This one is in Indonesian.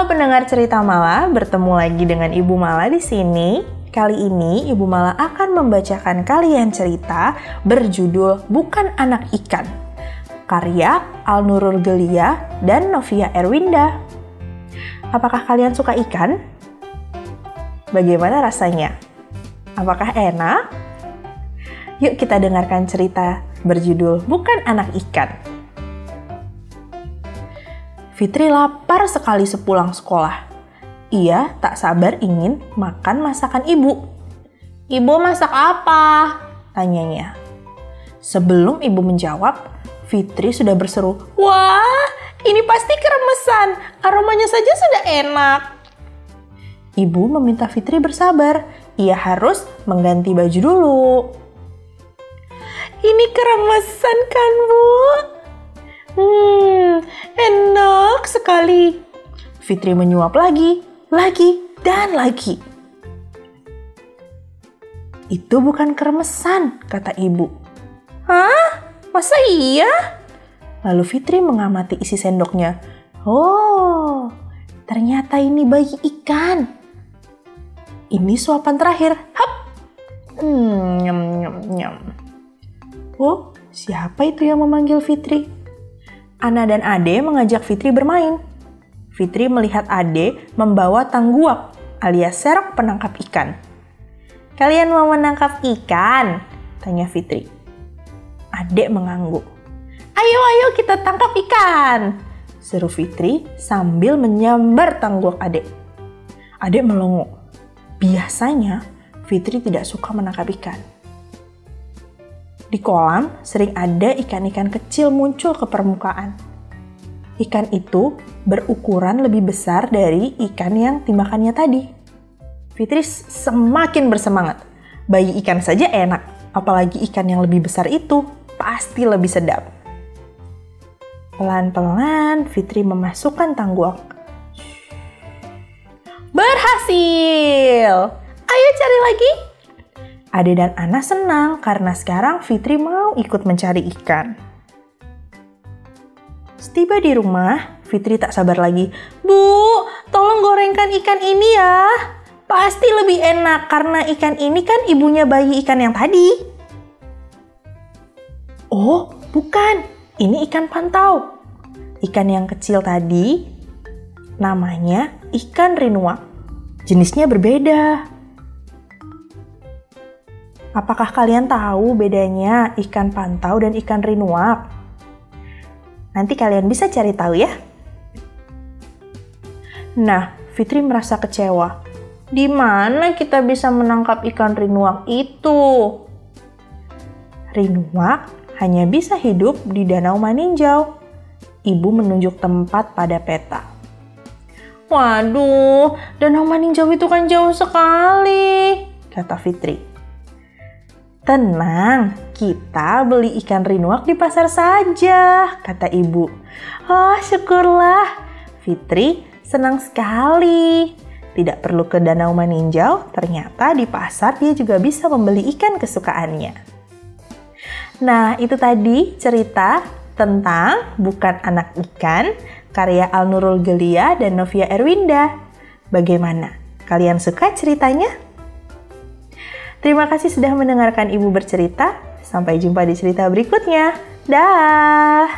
Halo pendengar cerita Mala, bertemu lagi dengan Ibu Mala di sini. Kali ini Ibu Mala akan membacakan kalian cerita berjudul Bukan Anak Ikan. Karya Al Nurul Gelia dan Novia Erwinda. Apakah kalian suka ikan? Bagaimana rasanya? Apakah enak? Yuk kita dengarkan cerita berjudul Bukan Anak Ikan. Fitri lapar sekali sepulang sekolah. Ia tak sabar ingin makan masakan ibu. Ibu masak apa? Tanyanya. Sebelum ibu menjawab, Fitri sudah berseru, Wah, ini pasti keremesan. Aromanya saja sudah enak. Ibu meminta Fitri bersabar. Ia harus mengganti baju dulu. Ini keremesan kan, Bu? Hmm, enak sekali. Fitri menyuap lagi, lagi, dan lagi. Itu bukan keremesan, kata ibu. Hah? Masa iya? Lalu Fitri mengamati isi sendoknya. Oh, ternyata ini bayi ikan. Ini suapan terakhir. Hap! Hmm, nyam, nyam, nyam. Oh, siapa itu yang memanggil Fitri? Ana dan Ade mengajak Fitri bermain. Fitri melihat Ade membawa tangguak alias serok penangkap ikan. Kalian mau menangkap ikan? Tanya Fitri. Ade mengangguk. Ayo ayo kita tangkap ikan! Seru Fitri sambil menyambar tangguak Ade. Ade melongo. Biasanya Fitri tidak suka menangkap ikan. Di kolam sering ada ikan-ikan kecil muncul ke permukaan. Ikan itu berukuran lebih besar dari ikan yang dimakannya tadi. Fitri semakin bersemangat. Bayi ikan saja enak, apalagi ikan yang lebih besar itu pasti lebih sedap. Pelan-pelan Fitri memasukkan tangguak. Berhasil! Ayo cari lagi. Ade dan Ana senang karena sekarang Fitri mau ikut mencari ikan. Setiba di rumah, Fitri tak sabar lagi. Bu, tolong gorengkan ikan ini ya. Pasti lebih enak karena ikan ini kan ibunya bayi ikan yang tadi. Oh, bukan. Ini ikan pantau. Ikan yang kecil tadi namanya ikan rinua. Jenisnya berbeda. Apakah kalian tahu bedanya ikan pantau dan ikan rinuak? Nanti kalian bisa cari tahu ya. Nah, Fitri merasa kecewa. Di mana kita bisa menangkap ikan rinuak itu? Rinuak hanya bisa hidup di Danau Maninjau. Ibu menunjuk tempat pada peta. Waduh, Danau Maninjau itu kan jauh sekali, kata Fitri. Tenang, kita beli ikan rinuak di pasar saja, kata ibu. Oh, syukurlah. Fitri senang sekali. Tidak perlu ke danau meninjau, ternyata di pasar dia juga bisa membeli ikan kesukaannya. Nah, itu tadi cerita tentang Bukan Anak Ikan, karya Al Nurul Gelia dan Novia Erwinda. Bagaimana? Kalian suka ceritanya? Terima kasih sudah mendengarkan Ibu bercerita. Sampai jumpa di cerita berikutnya. Dah.